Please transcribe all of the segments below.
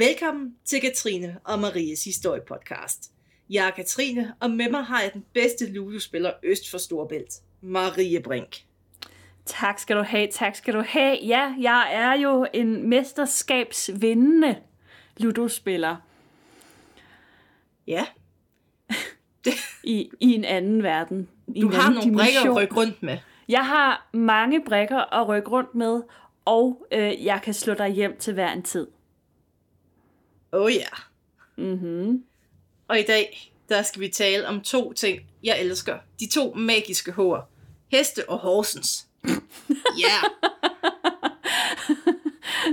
Velkommen til Katrine og Maries historiepodcast. Jeg er Katrine, og med mig har jeg den bedste ludospiller øst for Storbælt, Marie Brink. Tak skal du have, tak skal du have. Ja, jeg er jo en mesterskabsvindende ludospiller Ja, i, i en anden verden. I du har nogle brikker at dimension. rykke rundt med. Jeg har mange brikker at rykke rundt med, og øh, jeg kan slå dig hjem til hver en tid. Oh ja. Mm-hmm. Og i dag, der skal vi tale om to ting, jeg elsker. De to magiske hår. Heste og horsens. Ja, yeah.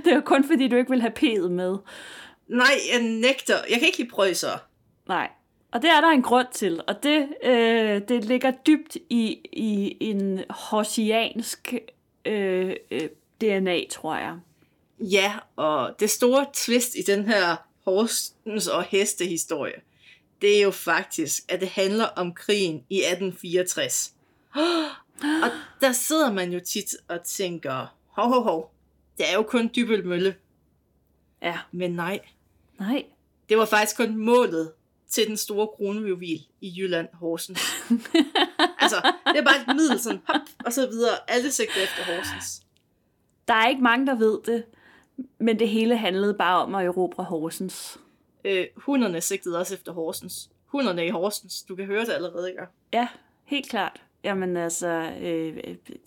Det er jo kun fordi, du ikke vil have P'et med. nej, jeg nægter. Jeg kan ikke lide prøjser. Nej. Og det er der en grund til, og det, øh, det ligger dybt i, i en horsiansk øh, øh, DNA, tror jeg. Ja, og det store twist i den her horsens og heste historie, det er jo faktisk, at det handler om krigen i 1864. Og der sidder man jo tit og tænker, hov, hov, hov, det er jo kun Dybøl Mølle. Ja. Men nej, Nej. det var faktisk kun målet til den store kronjuvel i Jylland, Horsens. altså, det er bare et middel, sådan hop, og så videre. Alle sigter efter Horsens. Der er ikke mange, der ved det, men det hele handlede bare om at erobre Horsens. Øh, hunderne sigtede også efter Horsens. Hunderne i Horsens. Du kan høre det allerede, ikke? Ja, helt klart. Jamen altså, øh,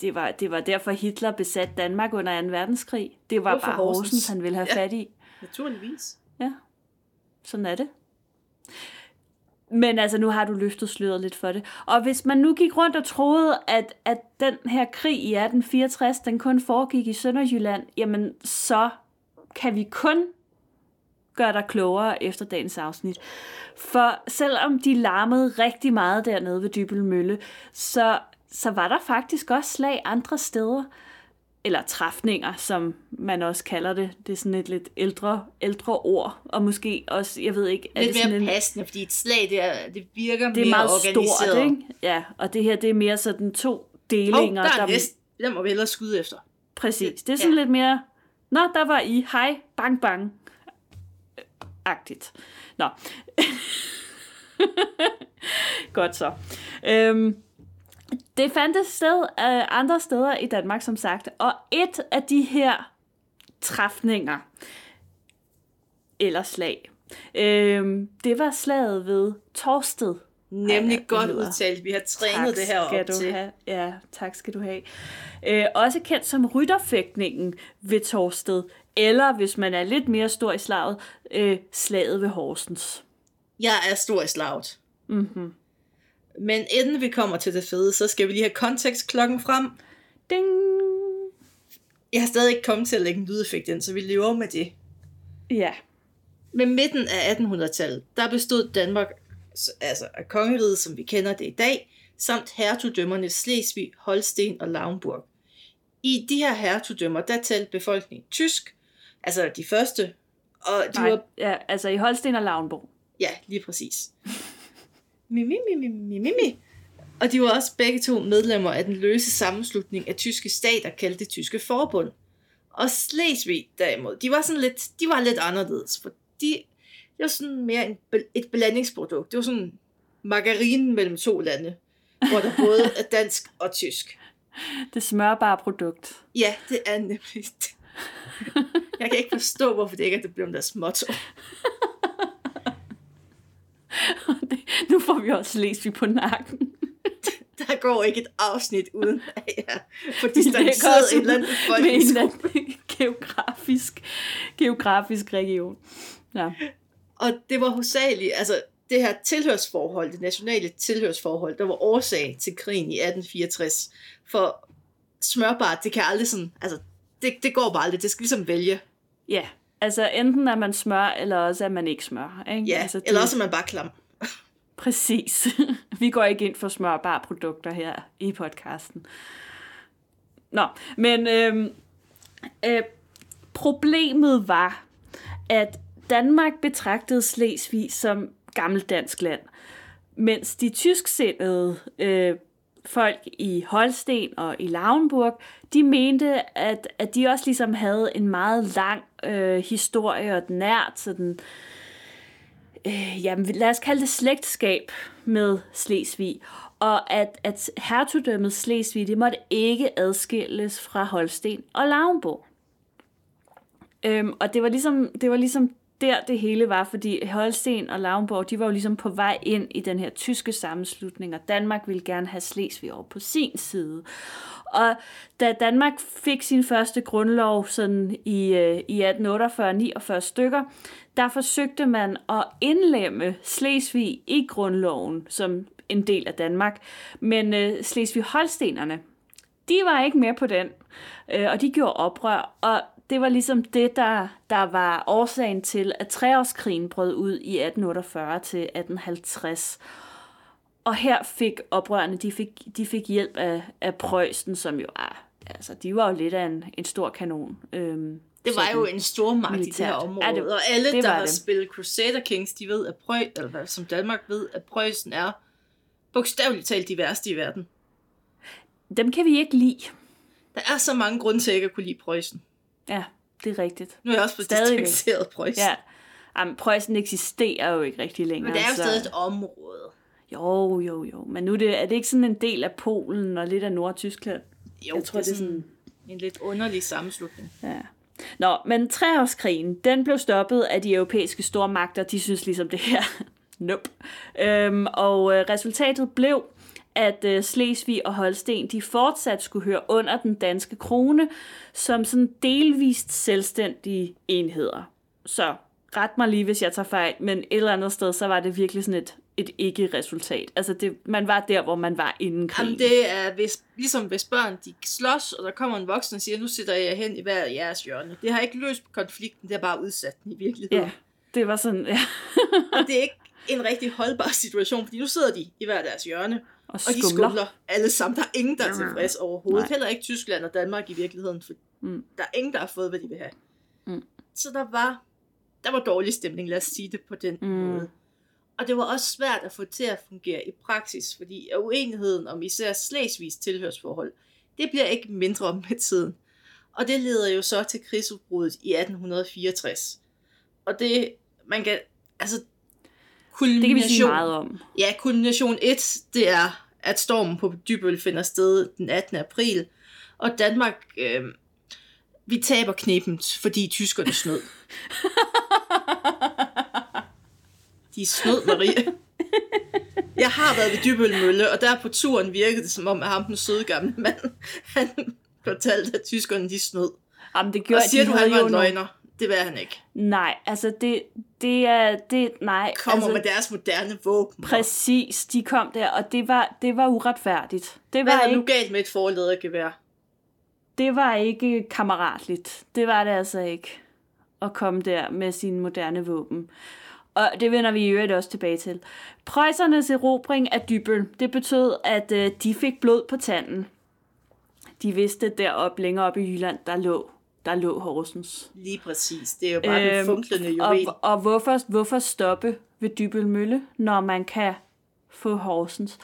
det, var, det var derfor Hitler besat Danmark under 2. verdenskrig. Det var Hvorfor bare Horsens? Horsens, han ville have Ja. fat i. Naturligvis. Ja, sådan er det. Men altså, nu har du løftet sløret lidt for det. Og hvis man nu gik rundt og troede, at, at den her krig i 1864, den kun foregik i Sønderjylland, jamen så kan vi kun gøre dig klogere efter dagens afsnit. For selvom de larmede rigtig meget dernede ved Dybel Mølle, så, så var der faktisk også slag andre steder. Eller træfninger, som man også kalder det. Det er sådan et lidt ældre, ældre ord. Og måske også, jeg ved ikke... er Lidt det sådan mere en, passende, fordi et slag, det, er, det virker det er mere meget organiseret. stort, ikke? Ja, og det her, det er mere sådan to Hov, delinger. der er der. Den må vi hellere skyde efter. Præcis. Det er sådan Ja. lidt mere, nå, der var I, hej, bang, bang. Agtigt. Nå. Godt så. Øhm, det fandtes sted øh, andre steder i Danmark, som sagt. Og et af de her træfninger, eller slag, øhm, det var slaget ved Torsted. Nemlig Ej, godt lyder- udtalt. Vi har trænet det her skal op du til. Have. Ja, tak skal du have. Øh, også kendt som rytterfægtningen ved Torsted, eller hvis man er lidt mere stor i slaget, øh, slaget ved Horsens. Jeg er stor i slaget. Mm-hmm. Men inden vi kommer til det fede, så skal vi lige have kontekstklokken frem. Ding! Jeg har stadig ikke kommet til at lægge en lydeffekt ind, så vi lever med det. Ja, Med midten af 1800-tallet, der bestod Danmark altså af kongeriget, som vi kender det i dag, samt hertugdømmerne Slesvig, Holsten og Lauenburg. I de her hertugdømmer, der talte befolkningen tysk, altså de første, og de nej, var, ja, altså i Holsten og Lavnborg. ja, lige præcis. Mi, mi, mi, mi, mi, mi. Og de var også begge to medlemmer af den løse sammenslutning af tyske stater, kaldt det tyske forbund. Og Slesvig derimod, de var sådan lidt, de var lidt anderledes, for de, det var sådan mere en, et blandingsprodukt. Det var sådan margarinen mellem to lande, hvor der både er dansk og tysk. Det smørbare produkt. Ja, det er nemlig det. Jeg kan ikke forstå, hvorfor det ikke er det blevet deres motto. nu får vi også Slesvig på nakken. Der går ikke et afsnit uden at jeg får distanceret en eller anden med en eller befolkningsgruppe. anden geografisk, geografisk region. Ja. Og det var hovedsageligt, altså det her tilhørsforhold, det nationale tilhørsforhold, der var årsag til krigen i 1864. For smørbart, det kan aldrig sådan, altså det, det går bare aldrig, det skal ligesom vælge. Ja, altså enten er man smør, eller også er man ikke smør. Ikke? Ja, altså, det, eller også er man bare klam. Præcis. Vi går ikke ind for smørbare produkter her i podcasten. Nå, men øhm, øh, problemet var, at Danmark betragtede Slesvig som gammeldansk land, mens de tysksindede øh, folk i Holsten og i Lauenburg, de mente, at, at de også ligesom havde en meget lang øh, historie og et nært sådan, øh, jamen, lad os kalde det slægtskab med Slesvig. Og at, at hertugdømmet Slesvig, det måtte ikke adskilles fra Holsten og Lauenburg. Øhm, og det var, ligesom, det var ligesom der det hele var, fordi Holsten og Lauenborg, de var jo ligesom på vej ind i den her tyske sammenslutning, og Danmark ville gerne have Slesvig over på sin side. Og da Danmark fik sin første grundlov sådan i, øh, i 1848-49 stykker, der forsøgte man at indlemme Slesvig i grundloven som en del af Danmark. Men øh, Slesvig-Holstenerne, de var ikke med på den, øh, og de gjorde oprør. Og det var ligesom det, der, der var årsagen til, at treårskrigen brød ud i 1848 til 1850. Og her fik oprørerne, de fik, de fik hjælp af, af Preussen, som jo er, altså de var jo lidt af en, en stor kanon. Øhm, det var jo en stor magt militært. i det her område, ja, det, og alle, det der har det. spillet Crusader Kings, de ved, at Preussen, eller som Danmark ved, at Preussen er bogstaveligt talt de værste i verden. Dem kan vi ikke lide. Der er så mange grunde til, at jeg ikke kunne lide Preussen. Ja, det er rigtigt. Nu er jeg også på distanceret Preussen. Ja. Jamen, Preussen eksisterer jo ikke rigtig længere. Men det er jo så... stadig et område. Jo, jo, jo. Men nu er det, er det ikke sådan en del af Polen og lidt af Nordtyskland? Jo, jeg tror, det er sådan en lidt underlig sammenslutning. Ja. Nå, men treårskrigen, den blev stoppet af de europæiske stormagter. De synes ligesom det her, nope. Øhm, og øh, resultatet blev, at øh, Slesvig og Holsten de fortsat skulle høre under den danske krone som sådan delvist selvstændige enheder. Så ret mig lige, hvis jeg tager fejl, men et eller andet sted, så var det virkelig sådan et, et ikke-resultat. Altså, det, man var der, hvor man var inden krigen. Jamen, det er hvis, ligesom hvis børn de slås, og der kommer en voksen og siger, nu sidder jeg hen i hver jeres hjørne. Det har ikke løst konflikten, det har bare udsat den i virkeligheden. Ja, det var sådan, ja. og det er ikke en rigtig holdbar situation, fordi nu sidder de i hver deres hjørne, og, og de skumler alle sammen. Der er ingen, der er tilfreds overhovedet. Nej. Heller ikke Tyskland og Danmark i virkeligheden, for mm. der er ingen, der har fået, hvad de vil have. Mm. Så der var, der var dårlig stemning, lad os sige det på den mm. måde. Og det var også svært at få til at fungere i praksis, fordi uenigheden om især Slesvigs tilhørsforhold, det bliver ikke mindre med tiden. Og det leder jo så til krigsudbruddet i 1864. Og det, man kan, altså kulmination, det kan vi sige meget om. Ja, kulmination 1, det er, at stormen på Dybøl finder sted den 18. april, og Danmark, øh, vi taber knepen, fordi tyskerne snød. De snød, Marie. Jeg har været ved Dybøl Mølle, og der på turen virkede det som om, at ham den søde gamle mand, han fortalte, at tyskerne de snød. Jamen, det gjorde, og siger de du, han var en løgner? Det vil han ikke. Nej, altså det, det er, det, nej. Kommer altså, med deres moderne våben. Præcis, de kom der, og det var, det var uretfærdigt. Det var Hvad er ikke, nu galt med et forledergevær? Det var ikke kammeratligt. Det var det altså ikke, at komme der med sine moderne våben. Og det vender vi i øvrigt også tilbage til. Preussernes erobring af Dybøl, det betød, at øh, de fik blod på tanden. De vidste deroppe længere op i Jylland, der lå der lå Horsens. Lige præcis. Det er jo bare øhm, den funklende juvel. Og, og hvorfor, hvorfor stoppe ved Dybel Mølle, når man kan få Horsens?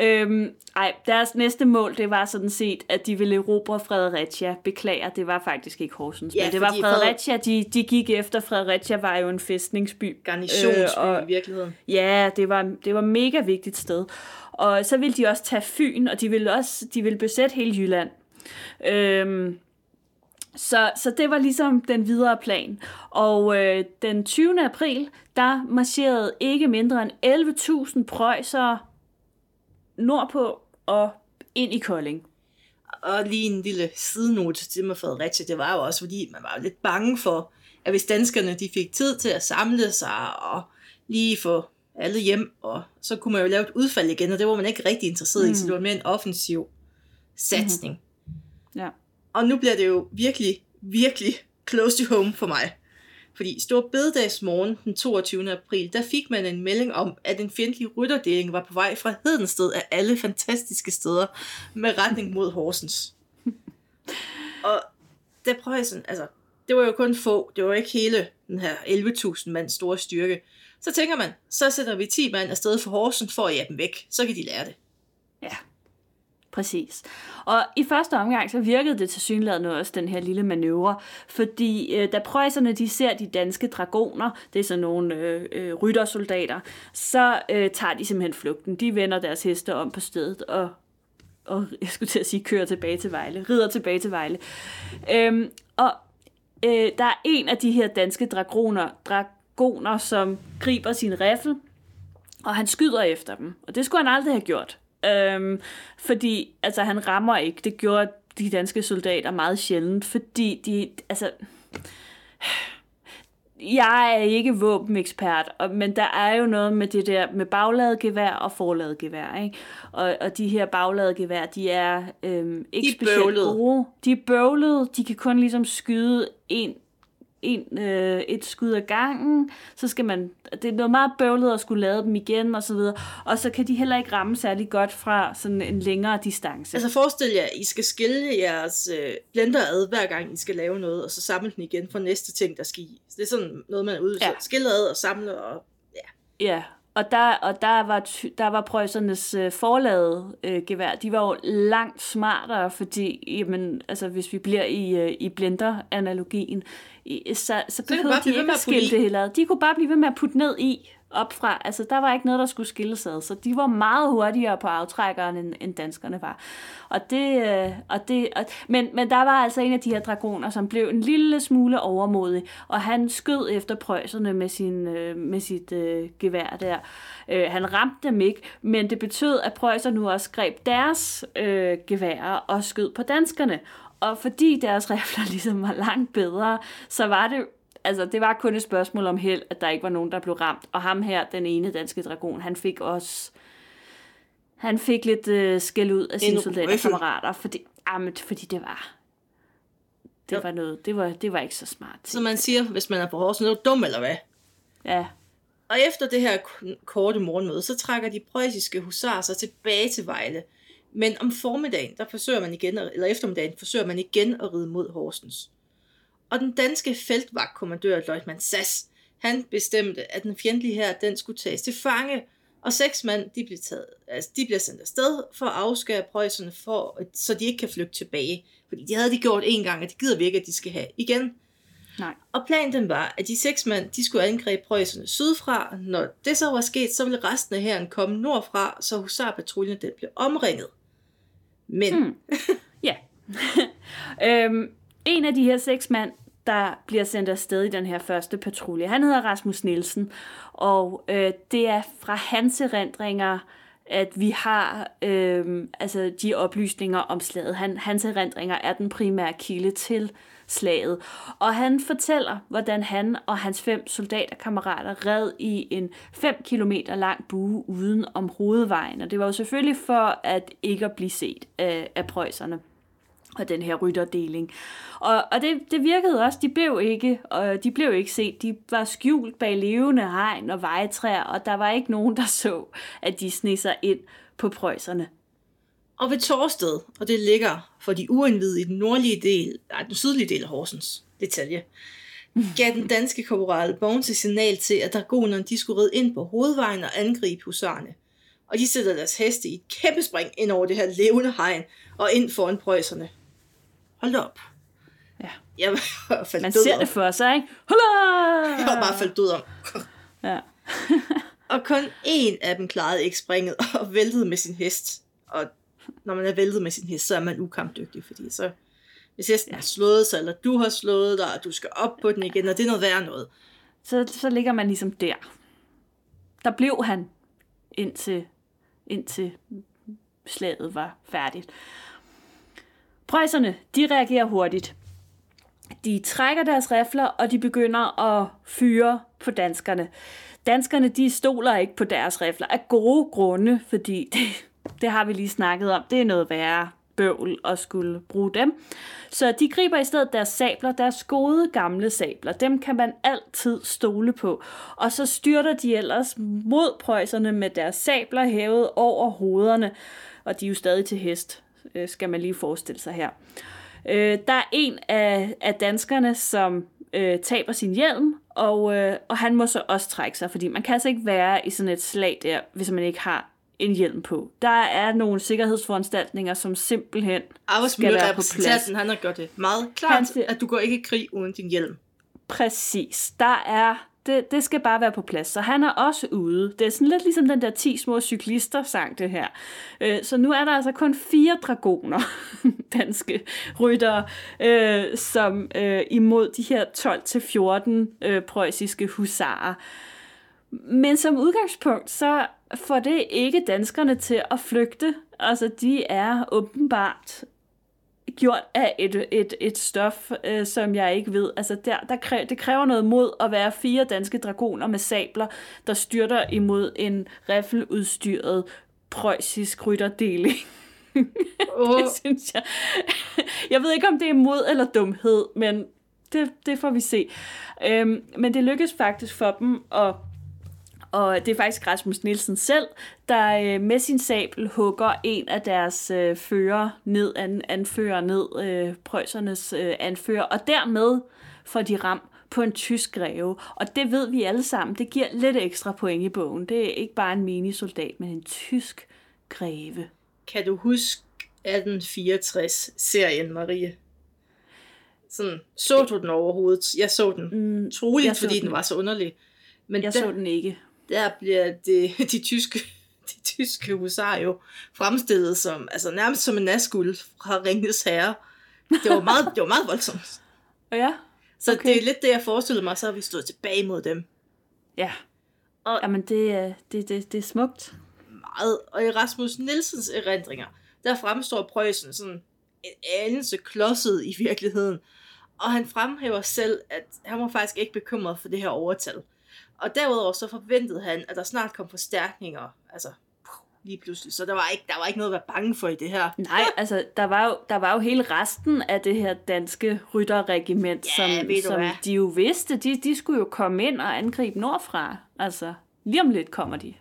Øhm, ej, deres næste mål, det var sådan set, at de ville erobre Fredericia. Beklager, det var faktisk ikke Horsens, ja, men det var Fredericia. De, de gik efter Fredericia, var jo en fæstningsby. Garnisonsby øh, og, i virkeligheden. Ja, det var, det var mega vigtigt sted. Og så ville de også tage Fyn, og de ville også de ville besætte hele Jylland. Øhm, så, så det var ligesom den videre plan. Og øh, den 20. april, der marcherede ikke mindre end 11.000 prøjser nordpå og ind i Kolding. Og lige en lille sidenote til med Fredericia, det var jo også, fordi man var lidt bange for, at hvis danskerne de fik tid til at samle sig og lige få alle hjem, og så kunne man jo lave et udfald igen, og det var man ikke rigtig interesseret mm. i, så det var mere en offensiv satsning. Mm-hmm. Ja. Og nu bliver det jo virkelig, virkelig close to home for mig. Fordi Stor Bededagsmorgen den 22. april, der fik man en melding om, at en fjendtlig rytterdeling var på vej fra Hedensted af alle fantastiske steder med retning mod Horsens. Og da Preussen, altså, det var jo kun få, det var ikke hele den her 11.000 mand store styrke. Så tænker man, så sætter vi 10 mand afsted for Horsens for at jage dem væk, så kan de lære det. Ja. Præcis. Og i første omgang, så virkede det til også, den her lille manøvre, fordi øh, da prøjserne de ser de danske dragoner, det er sådan nogle øh, øh, ryttersoldater, så øh, tager de simpelthen flugten. De vender deres heste om på stedet og, og jeg skulle til at sige, kører tilbage til Vejle, rider tilbage til Vejle. Øhm, og øh, der er en af de her danske dragoner, dragoner, som griber sin riffel, og han skyder efter dem. Og det skulle han aldrig have gjort. Øhm, fordi altså, han rammer ikke. Det gjorde de danske soldater meget sjældent, fordi de, altså, jeg er ikke våbenekspert, men der er jo noget med det der med bagladegevær og forladegevær, ikke? Og, og de her bagladegevær, de er øhm, ikke De specielt bøvlede. gode. De er bøvlede, de kan kun ligesom skyde en, en, øh, et skud ad gangen, så skal man, det er noget meget bøvlet at skulle lade dem igen og så videre, og så kan de heller ikke ramme særlig godt fra sådan en længere distance. Altså forestil jer, I skal skille jeres øh, blender ad, hver gang I skal lave noget, og så samle den igen for næste ting, der skal i. Så det er sådan noget, man er ude Ja. ja. skille ad og samle, og Ja, og der, og der var, ty- der var prøjsernes øh, forladet øh, gevær, de var jo langt smartere, fordi jamen, altså, hvis vi bliver i, øh, i blender-analogien, i- så, så behøvede blive de ikke at skille det hele ad. De kunne bare blive ved med at putte ned i op fra. Altså, der var ikke noget, der skulle skilles ad. Så de var meget hurtigere på aftrækkeren, end, end danskerne var. Og det, øh, og det, og, men, men der var altså en af de her dragoner, som blev en lille smule overmodig, og han skød efter prøjserne med, sin, øh, med sit øh, gevær der. Øh, han ramte dem ikke, men det betød, at prøjser nu også greb deres øh, geværer og skød på danskerne. Og fordi deres rifler ligesom var langt bedre, så var det altså, det var kun et spørgsmål om held, at der ikke var nogen, der blev ramt. Og ham her, den ene danske dragon, han fik også... Han fik lidt øh, skæld ud af sine soldaterkammerater, fordi, jamen, fordi det var... Det Ja. var noget, det var, det var ikke så smart. som man siger, hvis man er på Horsens, er du dum eller hvad? Ja, Og efter det her korte morgenmøde, så trækker de preussiske husarer sig tilbage til Vejle. Men om formiddagen, der forsøger man igen, eller eftermiddagen, forsøger man igen at ride mod Horsens. Og den danske feltvagtkommandør, løjtnant Sass, han bestemte, at den fjendtlige her, den skulle tages til fange, og seks mand, de bliver, taget, altså, de bliver sendt afsted for at afskære preusserne, for, så de ikke kan flygte tilbage. Fordi de havde de gjort en gang, og det gider vi ikke, at de skal have igen. nej. Og planen den var, at de seks mand, de skulle angribe preusserne sydfra. Når det så var sket, så ville resten af hæren komme nordfra, så husarpatruljen den blev omringet. Men mm. Ja. øhm, en af de her seks mand, der bliver sendt afsted i den her første patrulje, han hedder Rasmus Nielsen, og øh, det er fra hans erindringer, at vi har øh, altså de oplysninger om slaget. Han, hans erindringer er den primære kilde til slaget. Og han fortæller, hvordan han og hans fem soldaterkammerater red i en 5 km lang bue uden om hovedvejen. Og det var jo selvfølgelig for at ikke at blive set af, af prøjserne og den her rytterdeling. Og, og det, det virkede også, de blev ikke, og de blev ikke set. De var skjult bag levende hegn og vejtræer, og der var ikke nogen, der så, at de sneg sig ind på prøjserne og ved Torsted, og det ligger for de uindvidede i den nordlige del, nej, den sydlige del af Horsens, detalje, gav den danske korporal Bones et signal til, at dragonerne de skulle ride ind på hovedvejen og angribe husarne. Og de sætter deres heste i et kæmpe spring ind over det her levende hegn og ind foran preusserne. Hold op. Ja. Jeg var faldt Man død ser om. det for sig, ikke? Hurra! Jeg var bare faldt død om. Ja. Og kun én af dem klarede ikke springet og væltede med sin hest. Og når man er væltet med sin hest, så er man ukampdygtig, fordi så... Hvis hesten har slået sig, eller du har slået dig, og du skal op på den igen, og det er noget værre noget. Så, så ligger man ligesom der. Der blev han, indtil, indtil slaget var færdigt. Preusserne, de reagerer hurtigt. De trækker deres rifler, og de begynder at fyre på danskerne. Danskerne, de stoler ikke på deres rifler af gode grunde, fordi det, det har vi lige snakket om. Det er noget værre bøvl at skulle bruge dem. Så de griber i stedet deres sabler, deres gode gamle sabler. Dem kan man altid stole på. Og så styrter de ellers mod prøjserne med deres sabler hævet over hovederne. Og de er jo stadig til hest, øh, skal man lige forestille sig her. Øh, der er en af, af danskerne, som øh, taber sin hjelm, og, øh, og han må så også trække sig, fordi man kan altså ikke være i sådan et slag der, hvis man ikke har en hjelm på. Der er nogle sikkerhedsforanstaltninger, som simpelthen skal være på plads. Han har gjort det meget klart, Han siger- at du går ikke i krig uden din hjelm. Præcis. Der er, det, det skal bare være på plads. Så han er også ude. Det er sådan lidt ligesom den der 10 små cyklister sang det her. Øh, Så nu er der altså kun fire dragoner, danske ryttere, øh, som øh, imod de her 12-14 øh, preussiske husarer. Men som udgangspunkt, så får det ikke danskerne til at flygte. Altså, de er åbenbart gjort af et, et, et stof, øh, som jeg ikke ved. Altså, der, der kræ, det kræver noget mod at være fire danske dragoner med sabler, der styrter imod en riffeludstyret preussisk rytterdeling. Oh, Det synes jeg. Jeg ved ikke, om det er mod eller dumhed, men det, det får vi se. Øhm, men det lykkes faktisk for dem, og, og det er faktisk Rasmus Nielsen selv, der øh, med sin sabel hugger en af deres øh, fører ned, an, anfører ned, øh, prøjsernes øh, anfører, og dermed får de ram på en tysk greve. Og det ved vi alle sammen, det giver lidt ekstra point i bogen. Det er ikke bare en minisoldat, men en tysk greve. kan du huske 1864-serien, Marie? Sådan, så du den overhovedet? Jeg så den. Mm, Troligt, fordi den den. var så underlig. Men Jeg der, så den ikke. Der bliver det, de tyske de tyske husarer jo fremstillet som, altså nærmest som en naskuld fra Ringens Herre. Det var meget, det var meget voldsomt. Ja, Så Okay. okay. det er lidt det, jeg forestillede mig, så har vi stået tilbage mod dem. ja. Og- Jamen, det, er- det, det, det er smukt. Meget. Og i Rasmus Nielsens erindringer, der fremstår Preussen sådan en anelse klodset i virkeligheden. Og han fremhæver selv, at han var faktisk ikke bekymret for det her overtal. Og derudover så forventede han, at der snart kom forstærkninger. Altså, lige pludselig. Så der var ikke, der var ikke noget at være bange for i det her. Nej, altså, der var, jo, der var jo hele resten af det her danske rytterregiment, Ja, som, som hvad? de jo vidste, de, de skulle jo komme ind og angribe nordfra. Altså, lige om lidt kommer de.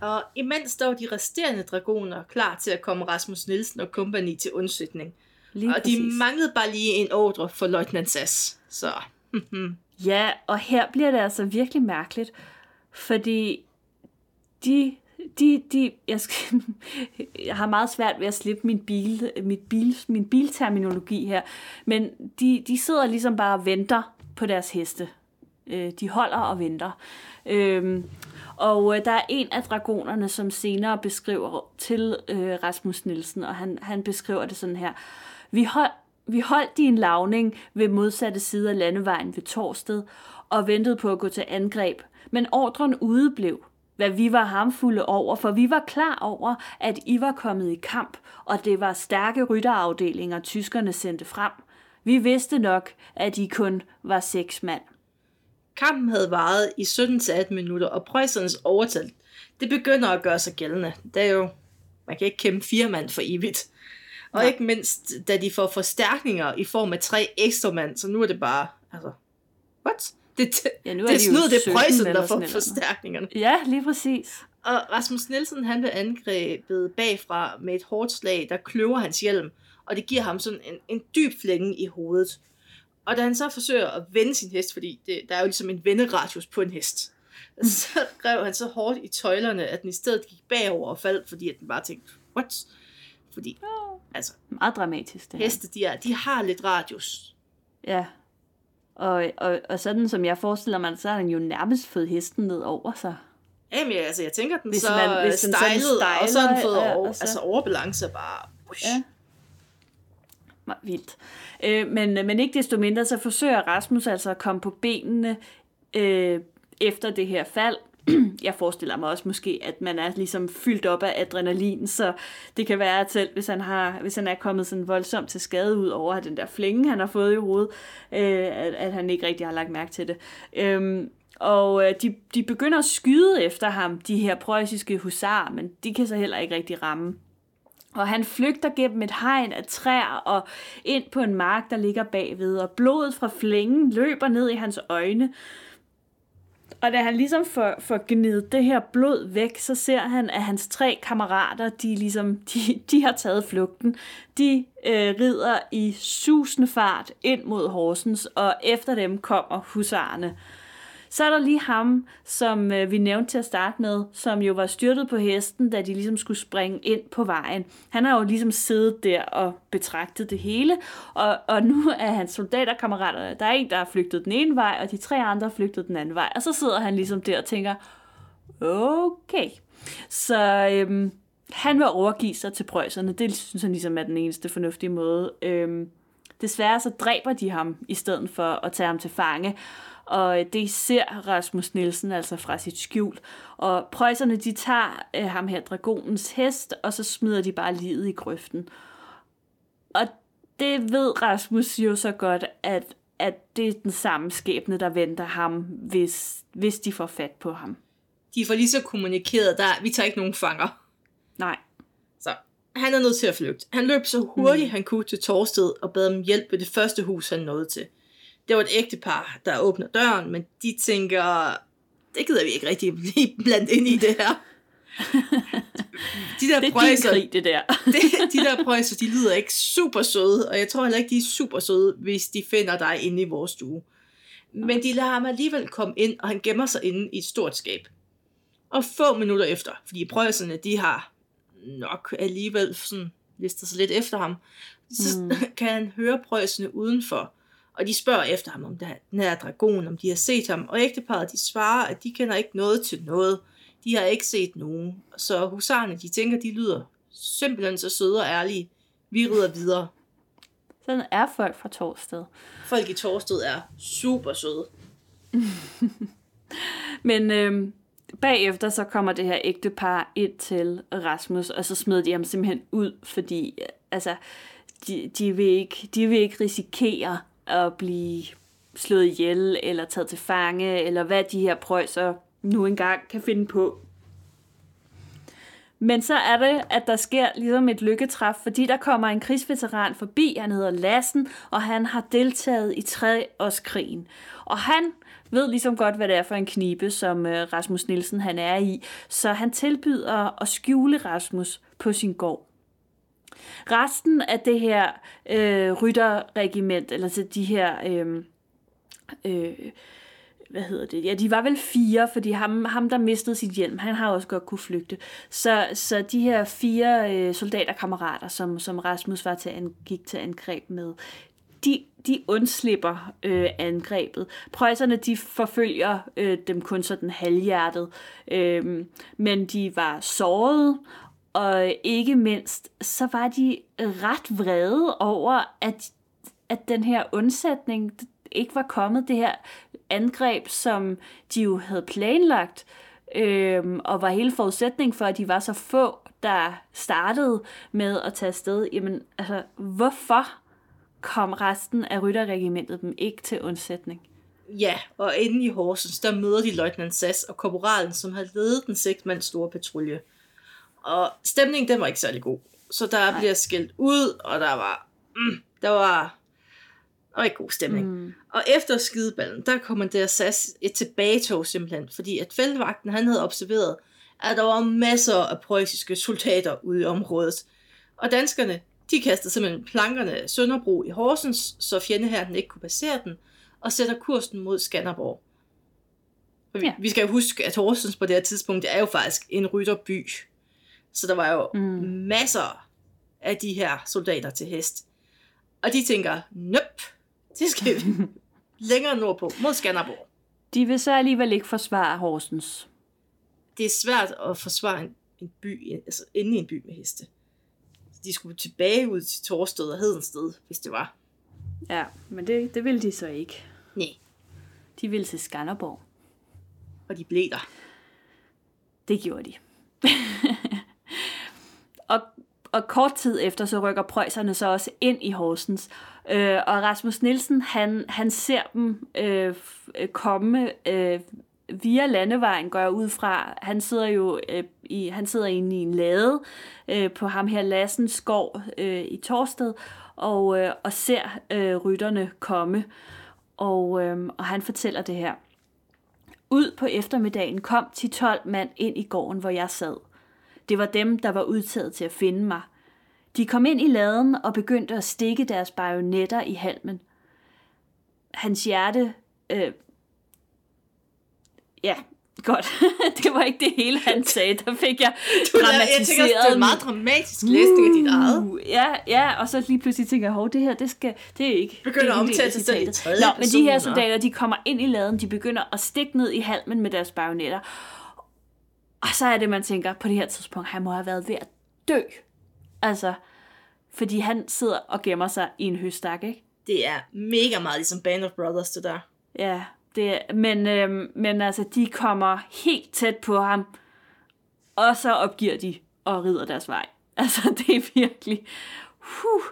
Og imens var de resterende dragoner klar til at komme Rasmus Nielsen og kompagni til undsætning. Lige og de præcis. manglede bare lige en ordre for løjtnant Sass. Så Ja, og her bliver det altså virkelig mærkeligt, fordi de, de, de, jeg, skal, jeg har meget svært ved at slippe min, bil, mit bil, min bilterminologi her, men de, de sidder ligesom bare og venter på deres heste. Øh, de holder og venter. Øhm, og øh, der er en af dragonerne, som senere beskriver til øh, Rasmus Nielsen, og han, han beskriver det sådan her. Vi, hold, vi holdt i en lavning ved modsatte side af landevejen ved Torsted, og ventede på at gå til angreb. Men ordren udeblev, hvad vi var hamfulde over, for vi var klar over, at I var kommet i kamp, og det var stærke rytterafdelinger, tyskerne sendte frem. Vi vidste nok, at I kun var seks mand. kampen havde varet i 17-18 minutter, og preussens overtal, det begynder at gøre sig gældende. Det er jo, man kan ikke kæmpe fire mand for evigt. Og Nej. ikke mindst, da de får forstærkninger i form af tre ekstra mand, så nu er det bare, altså, what? Det, det, Ja, nu er det er de jo snud, det er 17 Preussen, der får forstærkningerne. Ja, lige præcis. Og Rasmus Nielsen, han blev angrebet bagfra med et hårdt slag, der kløver hans hjelm, og det giver ham sådan en, en dyb flænge i hovedet. Og da han så forsøger at vende sin hest, fordi det, der er jo ligesom en venderadius på en hest, så rev han så hårdt i tøjlerne, at den i stedet gik bagover og faldt, fordi at den bare tænkte, what? Fordi, altså, Meget dramatisk, det her. heste, de, er, de har lidt radius. Ja. Og, og, og sådan som jeg forestiller mig, så har den jo nærmest fået hesten ned over sig. Jamen, ja, altså, jeg tænker, den Hvis så man- hvis den sådan stejlede, og så har den fået ja, over, og så- altså overbalance bare... Ush. Ja. Vildt. Øh, men, men ikke desto mindre, så forsøger Rasmus altså at komme på benene øh, efter det her fald. Jeg forestiller mig også måske, at man er ligesom fyldt op af adrenalin, så det kan være, at selv hvis han, har, hvis han er kommet sådan voldsomt til skade ud over den der flænge, han har fået i hovedet, øh, at, at han ikke rigtig har lagt mærke til det. Øhm, og øh, de, de begynder at skyde efter ham, de her preussiske husarer, men de kan så heller ikke rigtig ramme. Og han flygter gennem et hegn af træer og ind på en mark, der ligger bagved, og blodet fra flængen løber ned i hans øjne. Og da han ligesom får, får gnidet det her blod væk, så ser han, at hans tre kammerater, de, ligesom, de, de har taget flugten. De øh, rider i susende fart ind mod Horsens, og efter dem kommer husarerne. Så er der lige ham, som øh, vi nævnte til at starte med, som jo var styrtet på hesten, da de ligesom skulle springe ind på vejen. Han har jo ligesom siddet der og betragtet det hele, og, og nu er hans soldaterkammerater, der er en, der har flygtet den ene vej, og de tre andre har flygtet den anden vej. Og så sidder han ligesom der og tænker, okay. Så øhm, han vil overgive sig til prøjserne. Det synes han ligesom er den eneste fornuftige måde. Øhm, desværre så dræber de ham, i stedet for at tage ham til fange. Og det ser Rasmus Nielsen altså fra sit skjul. Og prøjserne, de tager øh, ham her, dragonens hest, og så smider de bare livet i grøften. Og det ved Rasmus jo så godt, at, at det er den samme skæbne, der venter ham, hvis, hvis de får fat på ham. De får lige så kommunikeret, der vi tager ikke nogen fanger. Nej. Så han er nødt til at flygte. Han løb så hurtigt mm. han kunne til Torsted og bad om hjælp ved det første hus, han nåede til. Det var et ægtepar, der åbner døren, men de tænker, det gider vi ikke rigtig blive blandt ind i det her. De der det er prøjser, krig, det der. de, de der prøjser, de lyder ikke super søde, og jeg tror heller ikke, de er super søde, hvis de finder dig inde i vores stue. Men de lader ham alligevel komme ind, og han gemmer sig inde i et stort skab. Og få minutter efter, fordi prøjserne, de har nok alligevel sådan listet sig lidt efter ham, så mm. kan han høre prøjserne udenfor, og de spørger efter ham om det her, den her dragon, om de har set ham, og ægteparet de svarer, at de kender ikke noget til noget. De har ikke set nogen. Så husarerne, de tænker, de lyder simpelthen så søde og ærlige. Vi rider videre. Sådan er folk fra Torsted. Folk i Torsted er super søde. Men øhm, bagefter så kommer det her ægtepar ind til Rasmus, og så smider de ham simpelthen ud, fordi altså, de, de, vil ikke, de vil ikke risikere at blive slået ihjel, eller taget til fange, eller hvad de her prøjser nu engang kan finde på. Men så er det, at der sker ligesom et lykketræf, fordi der kommer en krigsveteran forbi, han hedder Lassen, og han har deltaget i 3-årskrigen. Og han ved ligesom godt, hvad det er for en knibe, som øh, Rasmus Nielsen han er i, så han tilbyder at skjule Rasmus på sin gård. Resten af det her øh, rytterregiment, eller så de her... Øh, øh, hvad hedder det? Ja, de var vel fire, fordi ham, ham der mistede sit hjelm, han har også godt kunne flygte. Så, så de her fire øh, soldaterkammerater, som, som Rasmus var til an, gik til angreb med, de, de undslipper øh, angrebet. Preusserne, de forfølger øh, dem kun sådan halvhjertet, øh, men de var såret, og ikke mindst, så var de ret vrede over, at, at den her undsætning ikke var kommet, det her angreb, som de jo havde planlagt, øhm, og var hele forudsætningen for, at de var så få, der startede med at tage afsted. Jamen, altså, hvorfor kom resten af rytterregimentet dem ikke til undsætning? Ja, og inde i Horsens, der møder de løjtnant Sass og korporalen, som havde ledet den seks mand store patrulje. Og stemningen, den var ikke særlig god. Så der Nej. bliver skældt ud, og der var, mm, der var, der var ikke god stemning. Mm. Og efter skideballen, der kom der SAS et tilbagetog simpelthen, fordi at feltvagten, han havde observeret, at der var masser af preussiske soldater ude i området. Og danskerne, de kastede simpelthen plankerne af Sønderbro i Horsens, så fjendeherren ikke kunne passere den, og sætter kursen mod Skanderborg. Ja. Vi skal jo huske, at Horsens på det her tidspunkt det er jo faktisk en rytterby. Så der var jo mm. masser af de her soldater til hest. Og de tænker, nøp, det skal vi længere nordpå, mod Skanderborg. De vil så alligevel ikke forsvare Horsens. Det er svært at forsvare en, en by, altså inde i en by med heste. De skulle tilbage ud til Torsted og Hedensted, hvis det var. Ja, men det, det ville de så ikke. Nej. De ville til Skanderborg. Og de blev der. Det gjorde de. og, og kort tid efter, så rykker prøjserne så også ind i Horsens. Øh, og Rasmus Nielsen, han, han ser dem øh, øh, komme øh, via landevejen, går jeg ud fra. Han sidder jo øh, i, han sidder inde i en lade øh, på ham her Lassens gård øh, i Torsted, og, øh, og ser øh, rytterne komme. Og, øh, og han fortæller det her. Ud på eftermiddagen kom 10-12 mand ind i gården, hvor jeg sad. Det var dem, der var udtaget til at finde mig. De kom ind i laden og begyndte at stikke deres bajonetter i halmen. Hans hjerte... Øh, ja, godt. det var ikke det hele, han sagde. Der fik jeg Du, jeg, jeg tænker det er en meget dramatisk læsning af dit eget. Uh, Ja, ja, og så lige pludselig tænker jeg, hov, det her, det, skal, det er ikke... Begynder er at omtale sig selv i citatet. tredje Nå, men de her soldater, de kommer ind i laden, de begynder at stikke ned i halmen med deres bajonetter. Og så er det, man tænker, på det her tidspunkt, han må have været ved at dø. Altså, fordi han sidder og gemmer sig i en høstak, ikke? Det er mega meget ligesom Band of Brothers, det der. Ja, det, men, øhm, men altså, de kommer helt tæt på ham, og så opgiver de og rider deres vej. Altså, det er virkelig... Huh,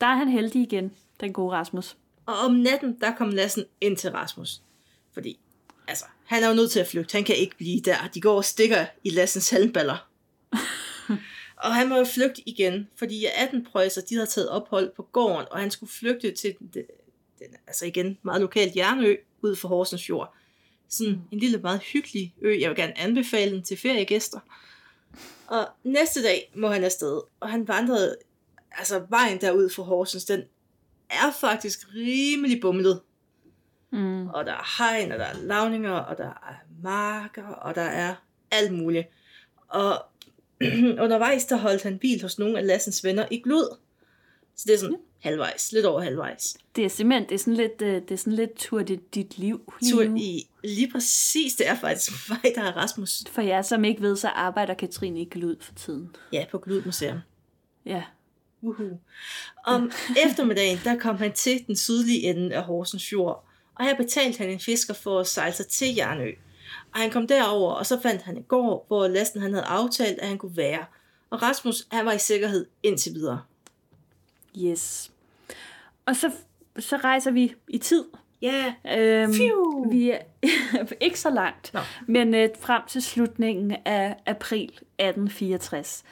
der er han heldig igen, den gode Rasmus. Og om natten, der kom Lassen ind til Rasmus. Fordi, altså, han er jo nødt til at flygte. Han kan ikke blive der. De går og stikker i Lassens halmballer. og han må jo flygte igen, fordi 18 prøjser, de havde taget ophold på gården, og han skulle flygte til den, den, altså igen, meget lokalt Jernø, ud for Horsens Fjord. Sådan en lille, meget hyggelig ø. Jeg vil gerne anbefale den til feriegæster. Og næste dag må han afsted, og han vandrede, altså vejen derud for Horsens, den er faktisk rimelig bumlet. Mm. Og der er hegn, og der er lavninger, og der er marker, og der er alt muligt. Og undervejs, der holdt han bil hos nogle af Lassens venner i Glud. Så det er sådan halvvejs, lidt over halvvejs. Det er simpelthen, det er sådan lidt, øh, det er sådan lidt tur dit, dit liv Tur i lige præcis, det er faktisk mig, der er Rasmus. For jer, som ikke ved, så arbejder Katrine i Glud for tiden. Ja, på Glud Museum. Ja. Uhu. Om eftermiddagen, der kom han til den sydlige ende af Horsens Fjord, og her betalte han en fisker for at sejle sig til Jernø. Og han kom derover, og så fandt han en gård, hvor Lassen han havde aftalt, at han kunne være. Og Rasmus, han var i sikkerhed indtil videre. Yes. Og så, så rejser vi i tid. Ja, Øhm, Phew. vi er ikke så langt, Nå. men øh, frem til slutningen af april 1864.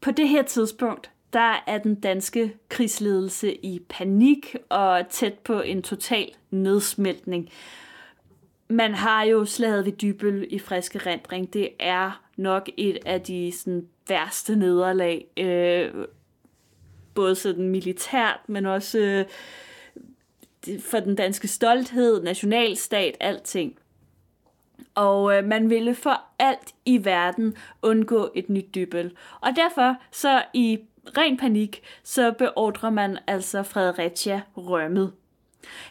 På det her tidspunkt, der er den danske krigsledelse i panik og tæt på en total nedsmeltning. Man har jo slaget ved Dybøl i friske rendring. Det er nok et af de sådan, værste nederlag, øh, både sådan militært, men også øh, for den danske stolthed, nationalstat, alting. Og øh, man ville for alt i verden undgå et nyt dybel. Og derfor, så i ren panik, så beordrer man altså Fredericia rømmet.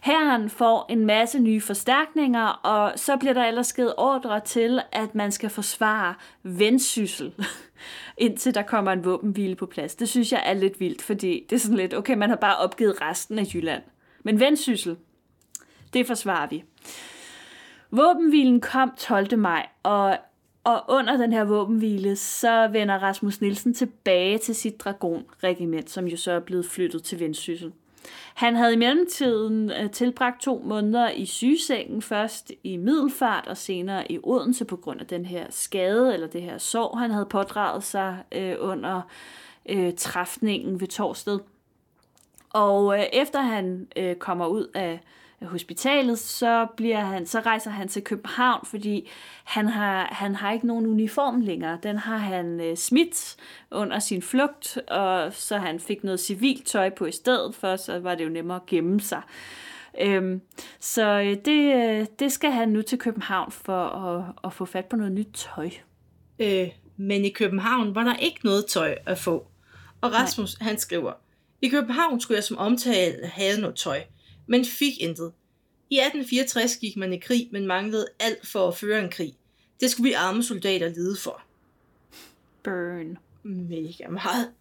Herren får en masse nye forstærkninger, og så bliver der ellers givet ordre til, at man skal forsvare vendsyssel, indtil der kommer en våbenhvile på plads. Det synes jeg er lidt vildt, fordi det er sådan lidt, okay, man har bare opgivet resten af Jylland. Men vendsyssel, det forsvarer vi. Våbenhvilen kom 12. maj, og, og under den her våbenhvile, så vender Rasmus Nielsen tilbage til sit dragonregiment, som jo så er blevet flyttet til Vendsyssel. Han havde i mellemtiden øh, tilbragt to måneder i sygesengen, først i Middelfart og senere i Odense på grund af den her skade, eller det her sår, han havde pådraget sig øh, under øh, træfningen ved Torsted. Og øh, efter han øh, kommer ud af hospitalet, så, bliver han, så rejser han til København, fordi han har, han har ikke nogen uniform længere. Den har han øh, smidt under sin flugt, og så han fik noget civilt tøj på i stedet for, så var det jo nemmere at gemme sig. Øhm, så øh, det, øh, det skal han nu til København for at, at få fat på noget nyt tøj. øh, men i København var der ikke noget tøj at få. Og Rasmus, Nej. han skriver, i København skulle jeg som omtale have noget tøj, men fik intet. I 1864 gik man i krig, men manglede alt for at føre en krig. Det skulle vi arme soldater lide for. Burn. Mega meget.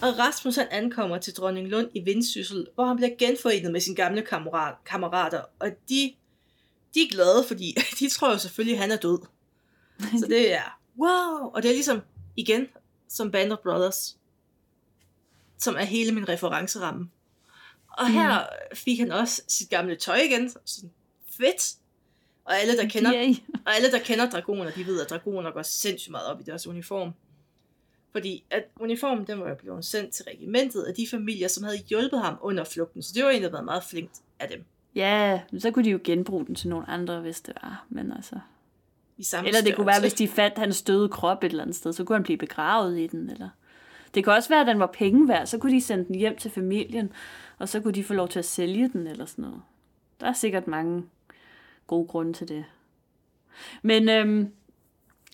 Og Rasmus han ankommer til Dronning Lund i Vendsyssel, hvor han bliver genforenet med sine gamle kammerat, kammerater, og de, de er glade, fordi de tror jo selvfølgelig, at han er død. Så det er wow, og det er ligesom, igen, som Band of Brothers, som er hele min referenceramme. Og her fik han også sit gamle tøj igen, sådan fedt. Og alle, der kender, Yay. og alle, der kender dragoner, de ved, at dragoner går sindssygt meget op i deres uniform. Fordi at uniformen, den var jo blevet sendt til regimentet af de familier, som havde hjulpet ham under flugten. Så det var egentlig været meget flinkt af dem. Ja, så kunne de jo genbruge den til nogle andre, hvis det var. Men altså... I samme Eller det kunne være, hvis de fandt hans døde krop et eller andet sted, så kunne han blive begravet i den. Eller... Det kan også være, at den var penge værd, så kunne de sende den hjem til familien, og så kunne de få lov til at sælge den eller sådan noget. Der er sikkert mange gode grunde til det. Men øhm,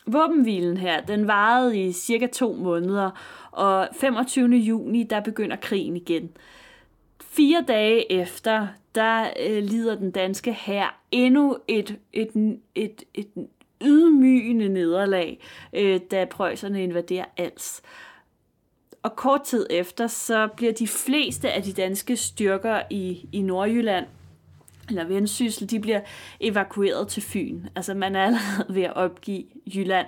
våbenhvilen her, den varede i cirka to måneder, og 25. juni, der begynder krigen igen. Fire dage efter, der øh, lider den danske hær endnu et, et, et, et, et ydmygende nederlag, øh, da prøjserne invaderer Als. Og kort tid efter, så bliver de fleste af de danske styrker i, i Nordjylland eller Vendsyssel, de bliver evakueret til Fyn. Altså man er allerede ved at opgive Jylland.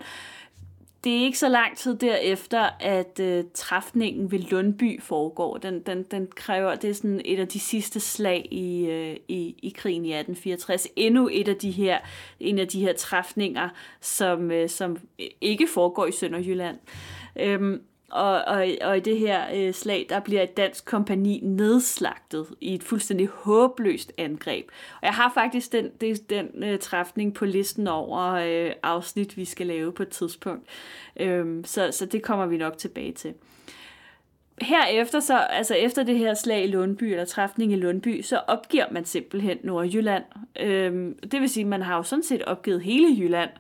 Det er ikke så lang tid derefter, at øh, træfningen ved Lundby foregår. Den, den, den kræver, det er sådan et af de sidste slag i, øh, i, i krigen i 1864. Endnu et af de her, en af de her træfninger, som, øh, som ikke foregår i Sønderjylland. Øhm, og, og, og i det her øh, slag, der bliver et dansk kompani nedslagtet i et fuldstændig håbløst angreb. Og jeg har faktisk den, det, den øh, træfning på listen over øh, afsnit, vi skal lave på et tidspunkt. Øhm, så, så det kommer vi nok tilbage til. Herefter, så, altså efter det her slag i Lundby, eller træfning i Lundby, så opgiver man simpelthen Nordjylland. Øhm, det vil sige, at man har jo sådan set opgivet hele Jylland.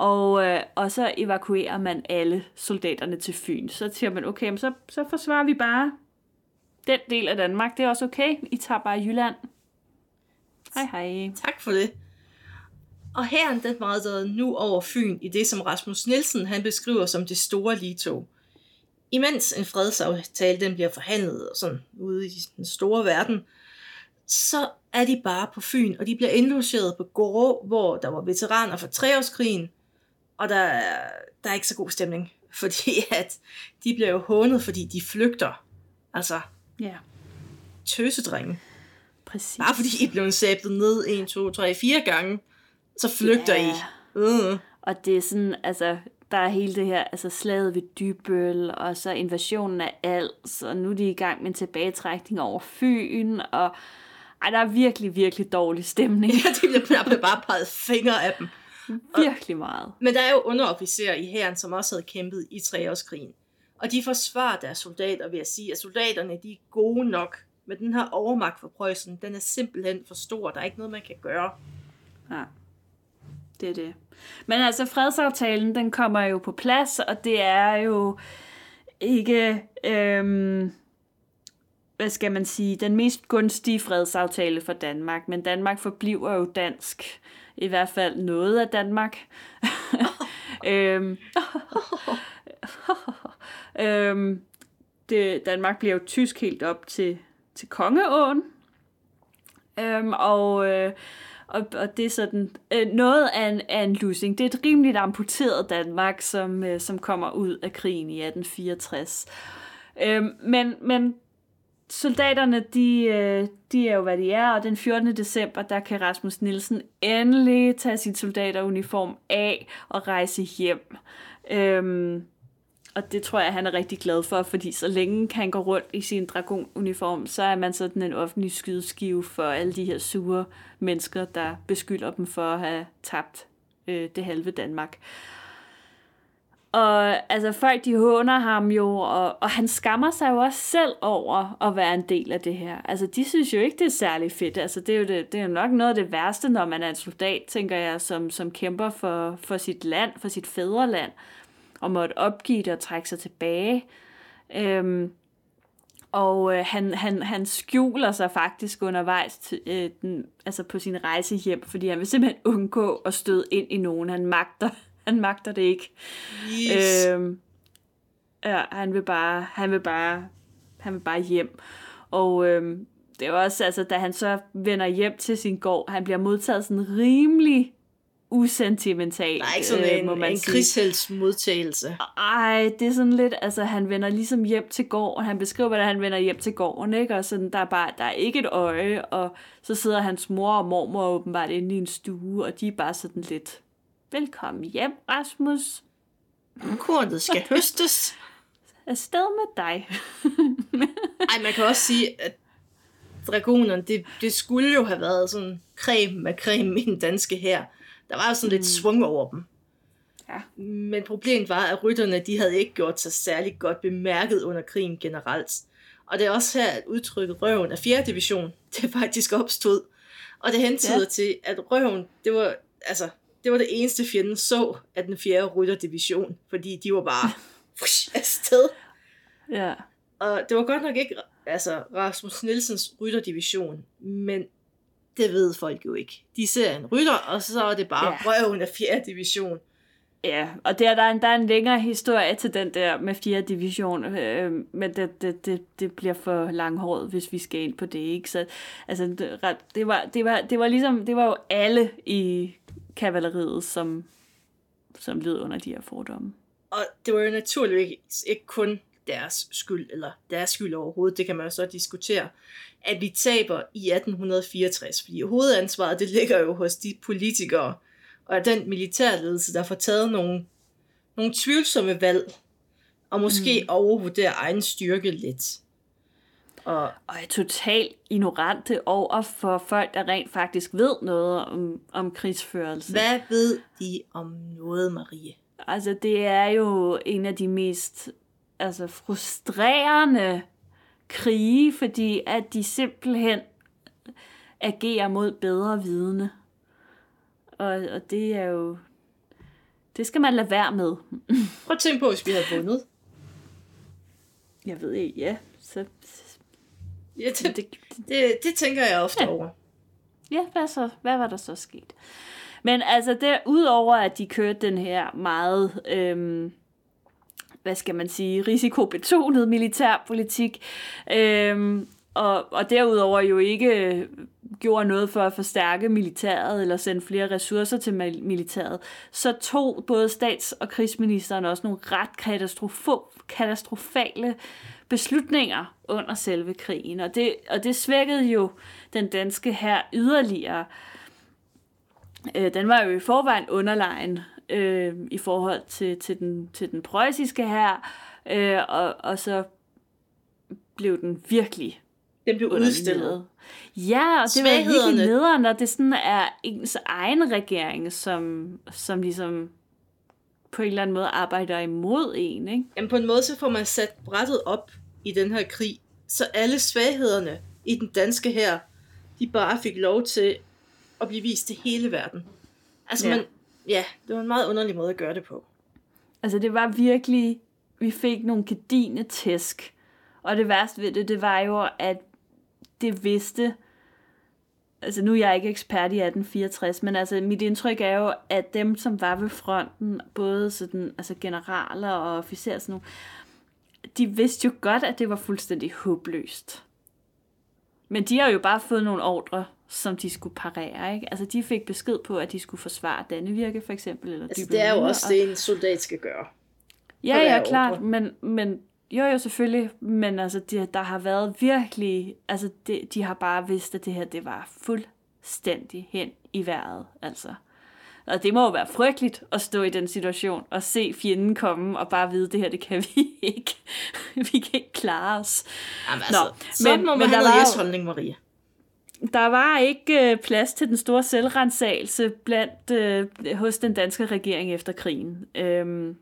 Og, øh, og så evakuerer man alle soldaterne til Fyn. Så siger man, okay, så, så forsvarer vi bare den del af Danmark. Det er også okay. I tager bare Jylland. Hej hej. Tak for det. Og her den meget nu over Fyn i det, som Rasmus Nielsen han beskriver som det store ligetog. Imens en fredsaftale den bliver forhandlet og sådan ude i den store verden, så er de bare på Fyn, og de bliver indlogeret på Gårde, hvor der var veteraner fra treårskrigen, og der, der er ikke så god stemning, fordi at de bliver jo hånet, fordi de flygter. Altså, Ja, tøsedrenge. præcis. Bare fordi I blev sablet ned 1, 2, 3, 4 gange, så flygter Ja. I. Uh. Og det er sådan, altså, der er hele det her, altså slaget ved Dybøl, og så invasionen af Als, og nu er de i gang med en tilbagetrækning over Fyn, og ej, der er virkelig, virkelig dårlig stemning. Ja, de bliver bare peget fingre af dem. Virkelig meget. Men der er jo underofficerer i hæren, som også havde kæmpet i treårskrigen. Og de forsvarer deres soldater ved at sige, at soldaterne de er gode nok. Men den her overmagt for Preussen, den er simpelthen for stor. Der er ikke noget, man kan gøre. Ja, det er det. Men altså, fredsaftalen, den kommer jo på plads, og det er jo ikke, øhm, hvad skal man sige, den mest gunstige fredsaftale for Danmark. Men Danmark forbliver jo dansk. I hvert fald noget af Danmark. øhm, øhm, det, Danmark bliver jo tysk helt op til, til Kongeåen. Øhm, og, øh, og, og det er sådan øh, noget af en, af en losing. Det er et rimeligt amputeret Danmark, som, øh, som kommer ud af krigen i 1864. Øhm, men, men soldaterne, de, øh, de er jo, hvad de er, og den 14. december, der kan Rasmus Nielsen endelig tage sin soldateruniform af og rejse hjem. Øhm, og det tror jeg, han er rigtig glad for, fordi så længe han går rundt i sin dragonuniform, så er man sådan en offentlig skydeskive for alle de her sure mennesker, der beskylder dem for at have tabt øh, det halve Danmark. Og altså, folk de håner ham jo, og, og han skammer sig jo også selv over at være en del af det her. Altså, de synes jo ikke, det er særlig fedt. Altså, det er jo, det, det er jo nok noget af det værste, når man er en soldat, tænker jeg, som, som kæmper for, for sit land, for sit fædreland, og måtte opgive det og trække sig tilbage. Øhm, og øh, han, han, han skjuler sig faktisk undervejs til, øh, den, altså på sin rejse hjem, fordi han vil simpelthen undgå at støde ind i nogen. Han magter, han magter det ikke. Yes. Øhm, ja, han vil bare, han vil bare, han vil bare hjem. Og øhm, det er også, altså, da han så vender hjem til sin gård, han bliver modtaget sådan rimelig usentimentalt, der er ikke sådan øh, må en, man en sige. krigshelds modtagelse. Ej, det er sådan lidt, altså han vender ligesom hjem til gården, han beskriver, hvordan han vender hjem til gården, ikke? Og sådan, der er bare, der er ikke et øje, og så sidder hans mor og mormor åbenbart inde i en stue, og de er bare sådan lidt, velkommen hjem, Rasmus, Kornet skal høstes. afsted med dig. Ej, man kan også sige, at dragonerne, det, det skulle jo have været sådan creme med creme i den danske her. Der var jo sådan lidt svung over dem. Ja. Men problemet var, at rytterne, de havde ikke gjort sig særlig godt bemærket under krigen generelt. Og det er også her, at udtrykket røven af 4. division, det faktisk opstod. Og det hentyder ja. til, at røven, det var, altså, det var det eneste fjenden så af den fjerde rytterdivision, fordi de var bare afsted. Ja. Og det var godt nok ikke altså, Rasmus Nielsens rytterdivision, men det ved folk jo ikke. De ser en rytter, og så er det bare Ja. røven af fjerde division. Ja, og der, der, er en, der er en længere historie til den der med 4. division, øh, men det, det, det, det bliver for langhåret, hvis vi skal ind på det, ikke? Så, altså, det, det, var, det, var, det var ligesom, det var jo alle i kavaleriet, som, som led under de her fordomme. Og det var jo naturligvis ikke kun deres skyld, eller deres skyld overhovedet, det kan man jo så diskutere, at vi taber i 1864, fordi hovedansvaret, det ligger jo hos de politikere, og den militærledelse, der får taget nogle, nogle tvivlsomme valg, og måske mm. overvurderer egen styrke lidt. Og Og er totalt ignorante over for folk, der rent faktisk ved noget om, om krigsførelse. hvad ved de om noget, Marie? Altså, det er jo en af de mest altså, frustrerende krige, fordi at de simpelthen agerer mod bedre vidne. Og, og det er jo... Det skal man lade være med. Prøv at tænke på, hvis vi havde vundet. Jeg ved ikke, ja. Så, Ja, det, det, det, det tænker jeg ofte Ja. over. Ja, hvad, så, hvad var der så sket? Men altså, der, udover at de kørte den her meget, øhm, hvad skal man sige, risikobetonet militærpolitik, øhm, og, og derudover jo ikke gjorde noget for at forstærke militæret eller sende flere ressourcer til mil- militæret, så tog både stats- og krigsministeren også nogle ret katastrofo- katastrofale beslutninger under selve krigen, og det, og det svækkede jo den danske her yderligere. Øh, den var jo i forvejen underlegen øh, i forhold til, til, den, til den preussiske her, øh, og, og så blev den virkelig Den blev udstillet. Ja, og det var virkelig nederen, når det sådan er ens egen regering, som, som ligesom på en eller anden måde arbejder imod en, ikke? Jamen på en måde, så får man sat brættet op i den her krig, så alle svaghederne i den danske her, de bare fik lov til at blive vist til hele verden. Altså Ja. man, ja, det var en meget underlig måde at gøre det på. Altså det var virkelig, vi fik nogle gedine tæsk. Og det værste ved det, det var jo, at det vidste, altså nu er jeg ikke ekspert i 1864, men altså mit indtryk er jo, at dem, som var ved fronten, både sådan, altså generaler og officerer sådan nogle, de vidste jo godt, at det var fuldstændig håbløst. Men de har jo bare fået nogle ordre, som de skulle parere, ikke? Altså de fik besked på, at de skulle forsvare Dannevirke for eksempel, eller Altså det er jo også og- det, en soldat skal gøre. Ja, ja, klart, ordre. men, men jo, jo, selvfølgelig, men altså, de, der har været virkelig, altså, de, de har bare vidst, at det her, det var fuldstændig hen i vejret, altså. Og det må jo være frygteligt at stå i den situation og se fjenden komme og bare vide, det her, det kan vi ikke. vi kan ikke klare os. Jamen, Nå, altså, sådan men- må man men have der var yes-holdning, Maria. Der var ikke øh, plads til den store selvrensagelse blandt øh, hos den danske regering efter krigen. Øhm,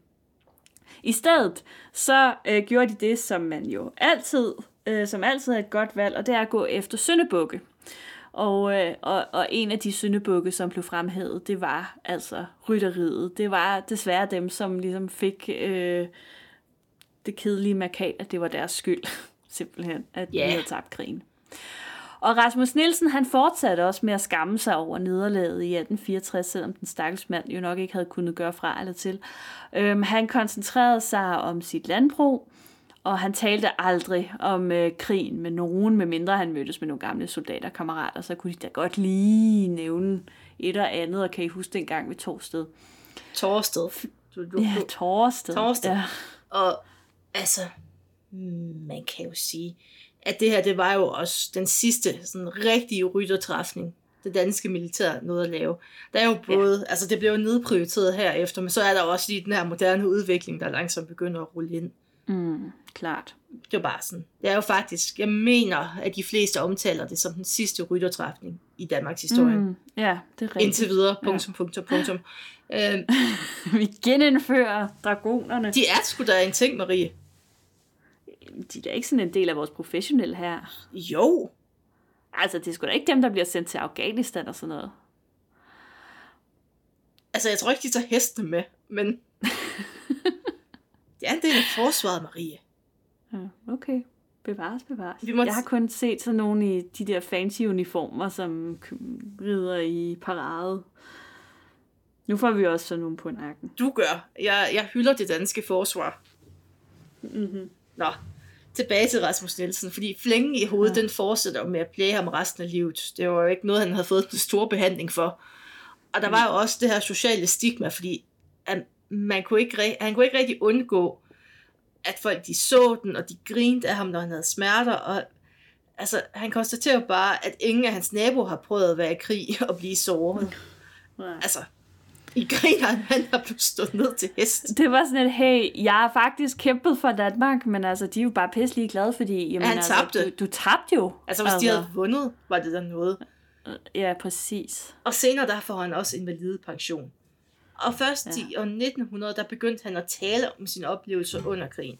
I stedet så øh, gjorde de det, som man jo altid, øh, som altid er et godt valg, og det er at gå efter syndebukke. Og, øh, og, og en af de syndebukke, som blev fremhævet, det var altså rytteriet. Det var desværre dem, som ligesom fik øh, det kedelige markat, at det var deres skyld, simpelthen, at Ja. de havde tabt krigen. Og Rasmus Nielsen, han fortsatte også med at skamme sig over nederlaget i 1864, selvom den stakkels mand jo nok ikke havde kunnet gøre fra eller til. Øhm, han koncentrerede sig om sit landbrug, og han talte aldrig om øh, krigen med nogen, medmindre han mødtes med nogle gamle soldater kammerater, så kunne de da godt lige nævne et og andet, og kan I huske dengang ved Torsted? Torsted. Du, du, Ja. Torsted. Torsted. Ja. Og altså, man kan jo sige, at det her, det var jo også den sidste sådan rigtige ryttertræfning, det danske militær nåede at lave. Der er jo både, ja. altså det blev jo nedprioriteret herefter, men så er der også lige den her moderne udvikling, der langsomt begynder at rulle ind. Mm, klart. Det er jo bare sådan. Det er jo faktisk, jeg mener, at de fleste omtaler det som den sidste ryttertræfning i Danmarks historie. Mm. Ja, det er rigtigt. Indtil videre, punktum, punktum, punktum. Øhm, Vi genindfører dragonerne. de er sgu da en ting, Marie. De er da ikke sådan en del af vores professionelle her. Jo, Altså, det er sgu da ikke dem, der bliver sendt til Afghanistan og sådan noget. Altså, jeg tror ikke, de tager hestene med, men... det er en del af forsvaret, Marie. Ja, okay. Bevares, bevares. Vi må Jeg har kun set sådan nogle i de der fancy uniformer, som rider i parade. Nu får vi også sådan nogle på nakken. Du gør. Jeg, jeg hylder det danske forsvar. Mm-hmm. Nå, tilbage til Rasmus Nielsen, fordi flængen i hovedet, ja. den fortsætter med at plage ham resten af livet. Det var jo ikke noget, han havde fået den store behandling for. Og der var jo også det her sociale stigma, fordi man kunne ikke, han kunne ikke rigtig undgå, at folk de så den, og de grinte af ham, når han havde smerter, og altså, han konstaterer bare, at ingen af hans naboer har prøvet at være i krig og blive såret. Ja. Altså, i griner han, han har blevet stået ned til hest. Det var sådan et, hey, jeg har faktisk kæmpet for Danmark, men altså, de er jo bare pisselig glade, fordi jamen, Han altså, tabte. Du, du tabte jo. Altså, hvis de havde vundet, var det der noget. Ja, præcis. Og senere der får han også invalide pension. Og først Ja. i år 1900, der begyndte han at tale om sine oplevelser under krigen.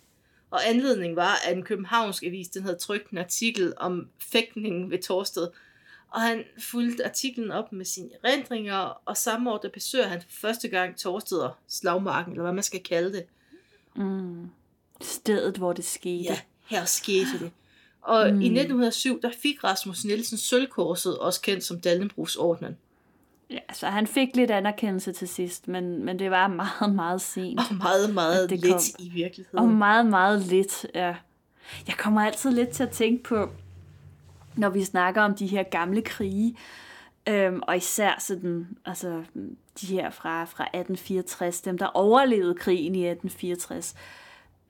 Og anledningen var, at en københavnsk avis, den havde trykt en artikel om fægtningen ved Torsted. Og han fulgte artiklen op med sine erindringer, og samme år, der besøger han for første gang Torsted og slagmarken, eller hvad man skal kalde det. Mm. Stedet, hvor det skete. Ja, her skete det. Og Mm. i 1907, der fik Rasmus Nielsen sølvkorset, også kendt som Dannebrugsordnen. Ja, så han fik lidt anerkendelse til sidst, men, men det var meget, meget sent. Og meget, meget det lidt kom. i virkeligheden. Og meget, meget lidt, ja. Jeg kommer altid lidt til at tænke på, når vi snakker om de her gamle krige, øhm, og især sådan, altså, de her fra, fra 1864, dem der overlevede krigen i 1864.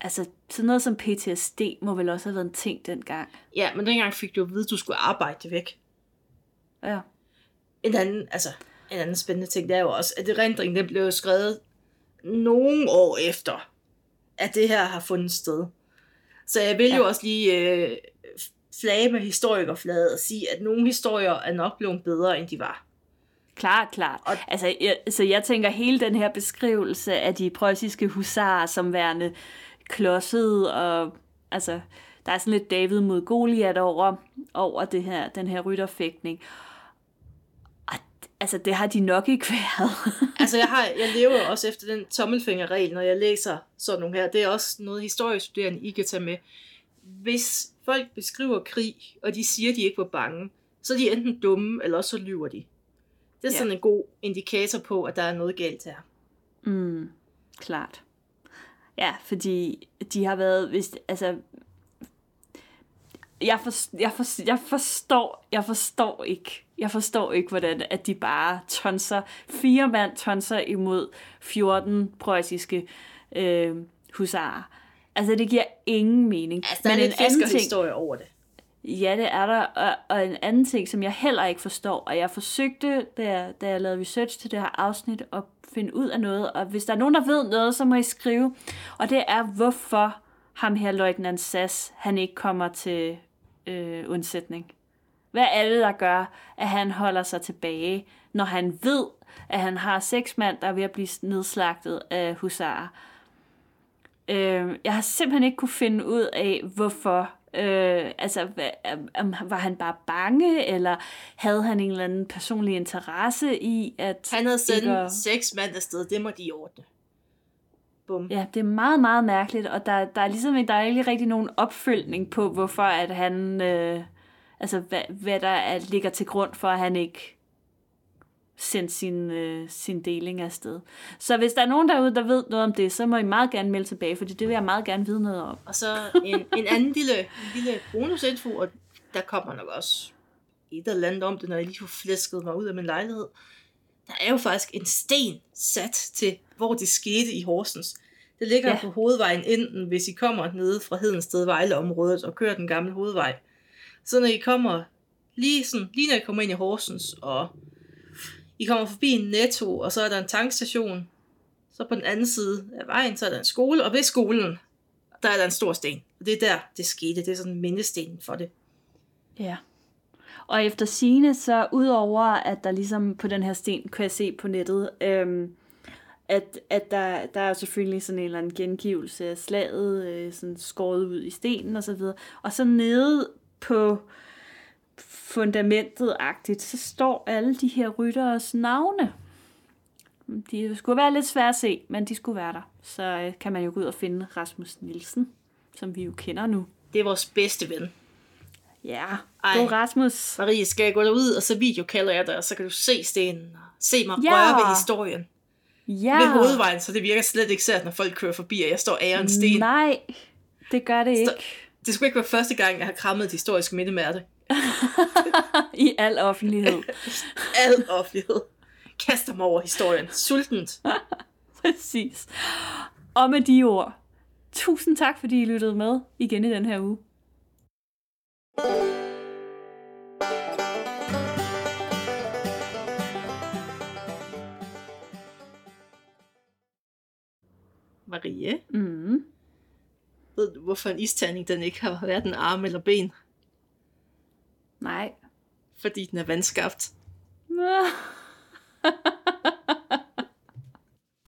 Altså, sådan noget som PTSD må vel også have været en ting dengang. Ja, men dengang fik du at vide, at du skulle arbejde det væk. Ja. En anden, altså, en anden spændende ting, det er jo også, at erindringen, den blev skrevet nogle år efter, at det her har fundet sted. Så jeg vil ja. Jo også lige øh, flage med historikerfladet og sige, at nogle historier er nok blevet bedre, end de var. Klart, klart. Og- Altså, jeg, så jeg tænker, hele den her beskrivelse af de preussiske husarer som værende klodset, og altså, der er sådan lidt David mod Goliat over, over det her, den her rytterfægtning. Og, altså, det har de nok ikke været. Altså, jeg, har, jeg lever også efter den tommelfingerregel, når jeg læser sådan nogle her. Det er også noget historiestuderende, I kan tage med. Hvis folk beskriver krig, og de siger, de ikke var bange, så er de enten dumme, eller også så lyver de. Det er Ja. sådan en god indikator på, at der er noget galt her. Mm, klart. Ja, fordi de har været, hvis, altså, jeg, for, jeg, for, jeg forstår, jeg forstår ikke, jeg forstår ikke, hvordan at de bare tonser, fire mand tonser imod 14 preussiske øh, husarer. Altså, det giver ingen mening. Altså, der er lidt fiskerhistorie over det. Ja, det er der. Og, og en anden ting, som jeg heller ikke forstår, og jeg forsøgte, da jeg, da jeg lavede research til det her afsnit, at finde ud af noget, og hvis der er nogen, der ved noget, så må I skrive. Og det er, hvorfor ham her, løjtnant Sass, han ikke kommer til øh, undsætning. Hvad er det, der gør, at han holder sig tilbage, når han ved, at han har seks mand, der er ved at blive nedslagtet af husarer? Øh, jeg har simpelthen ikke kunne finde ud af, hvorfor. Øh, altså, hvad, om, var han bare bange, eller havde han en eller anden personlig interesse i, at... Han havde sendt seks mand afsted, det må de ordne. Bum. Ja, det er meget, meget mærkeligt, og der, der er ligesom der er ikke rigtig nogen opfølgning på, hvorfor at han, øh, altså hvad, hvad der er, ligger til grund for, at han ikke sendte sin, øh, sin deling afsted. Så hvis der er nogen derude, der ved noget om det, så må I meget gerne melde tilbage, for det vil jeg meget gerne vide noget om. Og så en, en anden lille, lille bonusinfo, og der kommer nok også et eller andet om det, når jeg lige får flæsket mig ud af min lejlighed. Der er jo faktisk en sten sat til, hvor det skete i Horsens. Det ligger Ja. på hovedvejen enten, hvis I kommer nede fra Hedensted Vejleområdet og kører den gamle hovedvej. Så når I kommer lige, sådan, lige når I kommer ind i Horsens, og I kommer forbi en netto, og så er der en tankstation, så på den anden side af vejen, så er der en skole, og ved skolen, der er der en stor sten. Og det er der, det skete. Det er sådan en mindesten for det. Ja. Og efter sine så udover at der ligesom på den her sten, kan jeg se på nettet, øhm, at, at der, der er selvfølgelig sådan en eller anden gengivelse af slaget, øh, sådan skåret ud i stenen og så videre. Og så nede på fundamentet-agtigt, så står alle de her rytteres navne. De skulle være lidt svære at se, men de skulle være der. Så øh, kan man jo gå ud og finde Rasmus Nielsen, som vi jo kender nu. Det er vores bedste ven. Ja, Ej. god Rasmus. Marie, skal jeg gå derud, og så videokalder jeg dig, og så kan du se stenen, og se mig Ja. røre ved historien. Ja. Ved hovedvejen, så det virker slet ikke sært, når folk kører forbi, og jeg står ære en sten. Nej, det gør det ikke. Det skulle ikke være første gang, jeg har krammet et historisk mindemærke. I al offentlighed. Al offentlighed. Kaster mig over historien. Sultent. Præcis. Og med de ord, tusind tak, fordi I lyttede med igen i den her uge. Marie, Mm. ved du, hvorfor en isterning den ikke har hverken arm eller ben? Nej. Fordi den er vandskabt.